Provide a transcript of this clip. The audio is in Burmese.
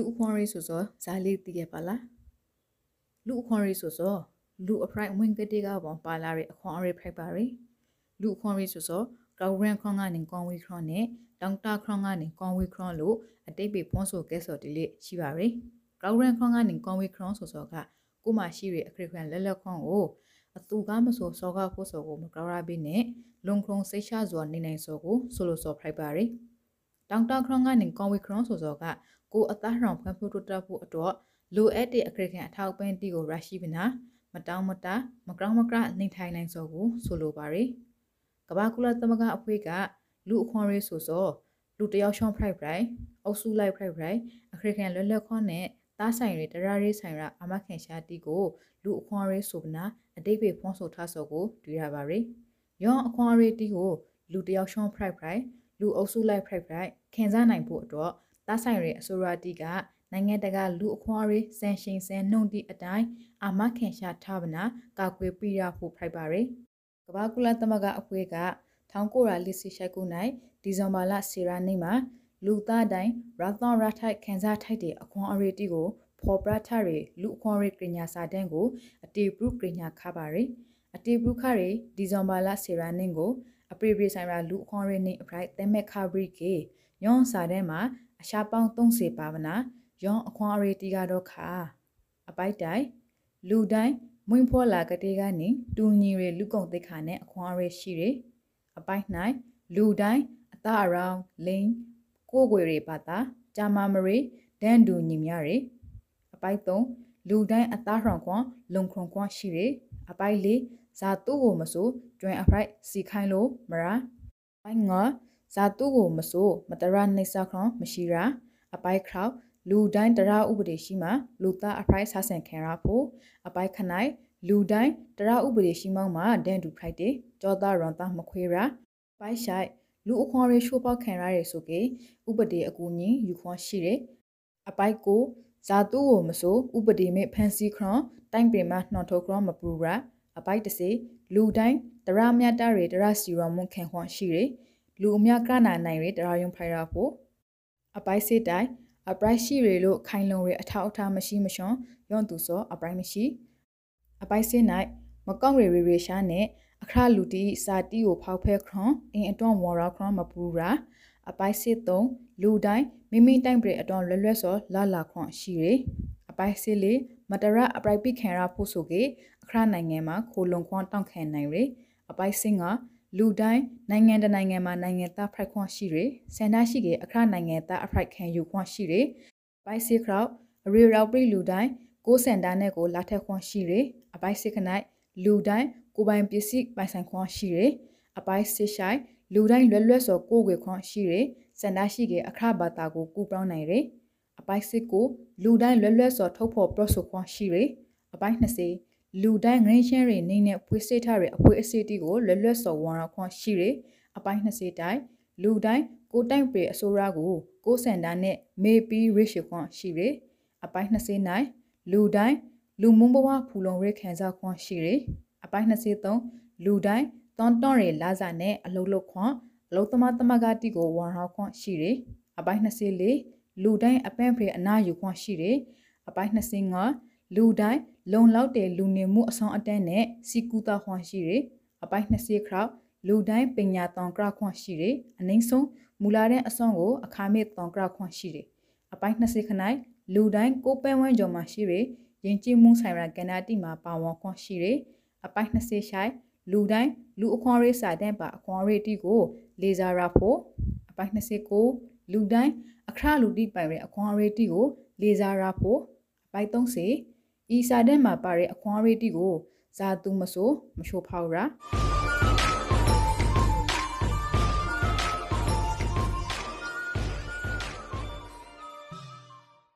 လူအခွန်ရေးဆိုစောဇာလေးတည်ရပါလားလူအခွန်ရေးဆိုစောလူအဖရိုက်ဝင်ကတိကဘောပါလာရဲ့အခွန်အရေးဖိုက်ပါရယ်လူအခွန်ရေးဆိုစောကောက်ရန်ခွန်ကနေကွန်ဝီခရွန်နဲ့တောင်တာခရွန်ကနေကွန်ဝီခရွန်လို့အတိတ်ပေဖွန်ဆိုကဲဆိုတီလေးရှိပါရယ်ကောက်ရန်ခွန်ကနေကွန်ဝီခရွန်ဆိုစောကကိုမှရှိရဲ့အခရခွန်လက်လက်ခွန်ကိုအတူကားမဆိုစောကဖို့စောကိုမကောက်ရပေးနဲ့လုံခုံစိတ်ချစွာနေနိုင်စောကိုဆိုလိုစောဖိုက်ပါရ ယ်တောင်တာခရွန်ကနေကွန်ဝီခရွန်ဆိုစောကကိုအသားရောင်ဖွံ့ဖြိုးတိုးတက်ဖို့အတွက်လိုအပ်တဲ့အခရကန်အထောက်ပံ့တီကိုရရှိပနာမတောင်းမတမကောင်းမကရနေထိုင်နိုင်စောကိုဆိုလိုပါရယ်ကဘာကူလာသမဂအဖွေးကလူအခွန်ရေးဆိုစောလူတယောက်ရှောင်းဖရိုက်ဖရိုက်အုပ်စုလိုက်ဖရိုက်ဖရိုက်အခရကန်လွတ်လပ်ခွန်နဲ့သားဆိုင်တွေတရရေးဆိုင်ရအမခင်ရှာတီကိုလူအခွန်ရေးဆိုပနာအတိတ်ပဲဖွန်ဆိုထားစောကိုတွေ့ရပါရယ်ယောအခွန်ရေးတီကိုလူတယောက်ရှောင်းဖရိုက်ဖရိုက် လူအုပ်စုလိုက်ဖရိုက်ဖရိုက်ခင်စားနိုင်ဖို့အတွက်သားဆိုင်ရဲ့အဆိုရာတီကနိုင်ငံတကာလူအခွားရေးဆန်ရှင်ဆန်နှုံတီအတိုင်းအာမခင်ရှာထားဗနာကာကွယ်ပြရဖို့ဖိုက်ပါရယ်ကဘာကူလာသမဂအဖွဲက1948ရှိုက်ခု၌ဒီဇင်ဘာလ10ရက်နေ့မှာလူသားတိုင်းရာသောရထိုက်ခန်းစားထိုက်တဲ့အခွန်အရေးတီကိုဖော်ပြထားရလူအခွန်ရေးကညာစာတန်းကိုအတေပရုကညာခပါရယ်အတေပရုခရဒီဇင်ဘာလ10ရက်နေ့ကို အပရိပရိဆိုင်ရာလူအခွန်ရေးနေအဖရိုက်တဲမက်ခဘရိကေယွန်စာတန်းမှာအရှာပေါင်း30ပါဝနာယောင်အခွန်အရေးတီကတော့ခါအပိုက်တိုင်လူတိုင်းမွင့်ဖောလာကတိကနေတူညီရလူကုံသိခါနဲ့အခွန်အရေးရှိရအပိုက်၌လူတိုင်းအသားအရောင်လိန်ကိုကိုွေတွေပါတာဂျာမာမရီဒန်ဒူညီမြရအပိုက်3လူတိုင်းအသားရောင်ခွန်လုံခုံခွန်ရှိရအပိုက်4 ဇာတူကိုမဆိုကျွင်အဖိုက်စီခိုင်းလို့မရာအပိုက်5ဇာတုကိုမဆိုးမတရနှိစခရမရှိရာအပိုက်ခေါလူတိုင်းတရဥပဒေရှိမှလူသားအဖိုက်ဆဆန်ခံရဖို့အပိုက်ခနိုင်လူတိုင်းတရဥပဒေရှိမောင်းမှာဒန်တူဖိုက်တဲ့ကြောသားရွန်သားမခွေးရာပိုက်ဆိုင်လူအခွန်ရေရှိုးပေါက်ခံရရဲဆိုကေဥပဒေအကူညီယူခွန်ရှိတယ်အပိုက်ကိုဇာတူကိုမဆိုးဥပဒေမဲ့ဖန်စီခရွန်တိုင်ပင်မနှော်ထုတ်ခရွန်မပူရာ အပိုက်တစေလူတိုင်းတရမြတ်တရေတရစီရမွန်ခံခွန်ရှိတယ်လူအများကနာနိုင်ရတရာယုံဖိုင်ရာဖို့အပိုက်စစ်တိုင်အပရိုက်ရှိရလို့ခိုင်လုံရအထောက်အထားမရှိမရှွန်ယွန်သူစောအပရိုက်မရှိအပိုက်စစ်၌မကောက်ရရရရှာနဲ့အခရလူတီစာတီကိုဖောက်ဖဲခရွန်အင်းအတွန်ဝါရာခရွန်မပူရာအပိုက်စစ်သုံးလူတိုင်းမိမိတိုင်ပရအတွန်လွယ်လွယ်စောလာလာခွန်ရှိရအ ပိုက်စစ်လေးမတရအပရိုက်ပိခံရဖို့ဆိုကေအခရနိုင်ငံမှာခိုလုံခွန်တောင့်ခံနိုင်ရအပိုက်စင်ကလူတိုင်းနိုင်ငံတနိုင်ငံမှာနိုင်ငံသားဖရိုက်ခွန်ရှိရဆန္ဒရှိကေအခရနိုင်ငံသားအဖရိုက်ခံယူခွန်ရှိရပိုက်စီခရောက်အရီရောက်ပြလူတိုင်းကိုစန်တာနဲ့ကိုလာထက်ခွန်ရှိရအပိုက်စစ်ခနိုင်လူတိုင်းကိုပိုင်ပစ္စည်းပိုင်ဆိုင်ခွန်ရှိရအပိုက်စစ်ဆိုင်လူတိုင်းလွယ်လွယ်စောကိုွယ်ခွန်ရှိရစန္ဒရှိကေအခရဘာတာကိုကူပြောင်းနိုင်ရ အပိုက်စစ်ကိုလူတိုင်းလွယ်လွယ်စောထုတ်ဖို့ပရော့ဆိုခွန်ရှိရအပိုက်20လူတိုင်းငရင်းချင်းတွေနေနဲ့ဖွေးစစ်ထားတဲ့အဖွေးအစစ်တီကိုလွတ်လွတ်စော်ဝါရခွန်ရှိရအပိုင်း20တိုင်းလူတိုင်းကိုတိုင်ပေအစိုးရကိုကိုစန်တာနဲ့မေပီရရှိခွန်ရှိရအပိုင်း20နိုင်လူတိုင်းလူမုံဘဝဖူလုံရခံစားခွန်ရှိရအပိုင်း23လူတိုင်းတွန်တွန်ရလာစာနဲ့အလုတ်လုတ်ခွန်အလုတ်သမားသမဂတိကိုဝန်ဟောခွန်ရှိရအပိုင်း24 လူတိုင်းအပန့်ဖေအနာယူခွန်ရှိရအပိုင်း25လူတိုင်းလုံလောက်တဲ့လူနေမှုအဆောင်အတန်းနဲ့စီကူတာခွန်ရှိတယ်အပိုင်း20ခရောက်လူတိုင်းပညာတောင်ကရခွန်ရှိတယ်အနှိမ့်ဆုံးမူလာတဲ့အဆောင်ကိုအခါမေ့တောင်ကရခွန်ရှိတယ်အပိုင်း20ခနိုင်လူတိုင်းကိုပဲဝန်းကြော်မှာရှိတယ်ယဉ်ကျေးမှုဆိုင်ရာကဏ္ဍတိမှာပါဝင်ခွန်ရှိတယ်အပိုင်း20ရှိုင်လူတိုင်းလူအခွန်ရေးစာတန်းပါအခွန်ရေးတိကိုလေစာရဖို့အပိုင်း29 လူတိုင်းအခရလူတိပိုင်ရဲ့အခွန်ရေးတိကိုလေစာရဖို့အပိုင်း30ဤစာတန်းမှာပါတဲ့အခွန်ရေးတီကိုဇာသူမဆိုမချိုးဖောက်ရာ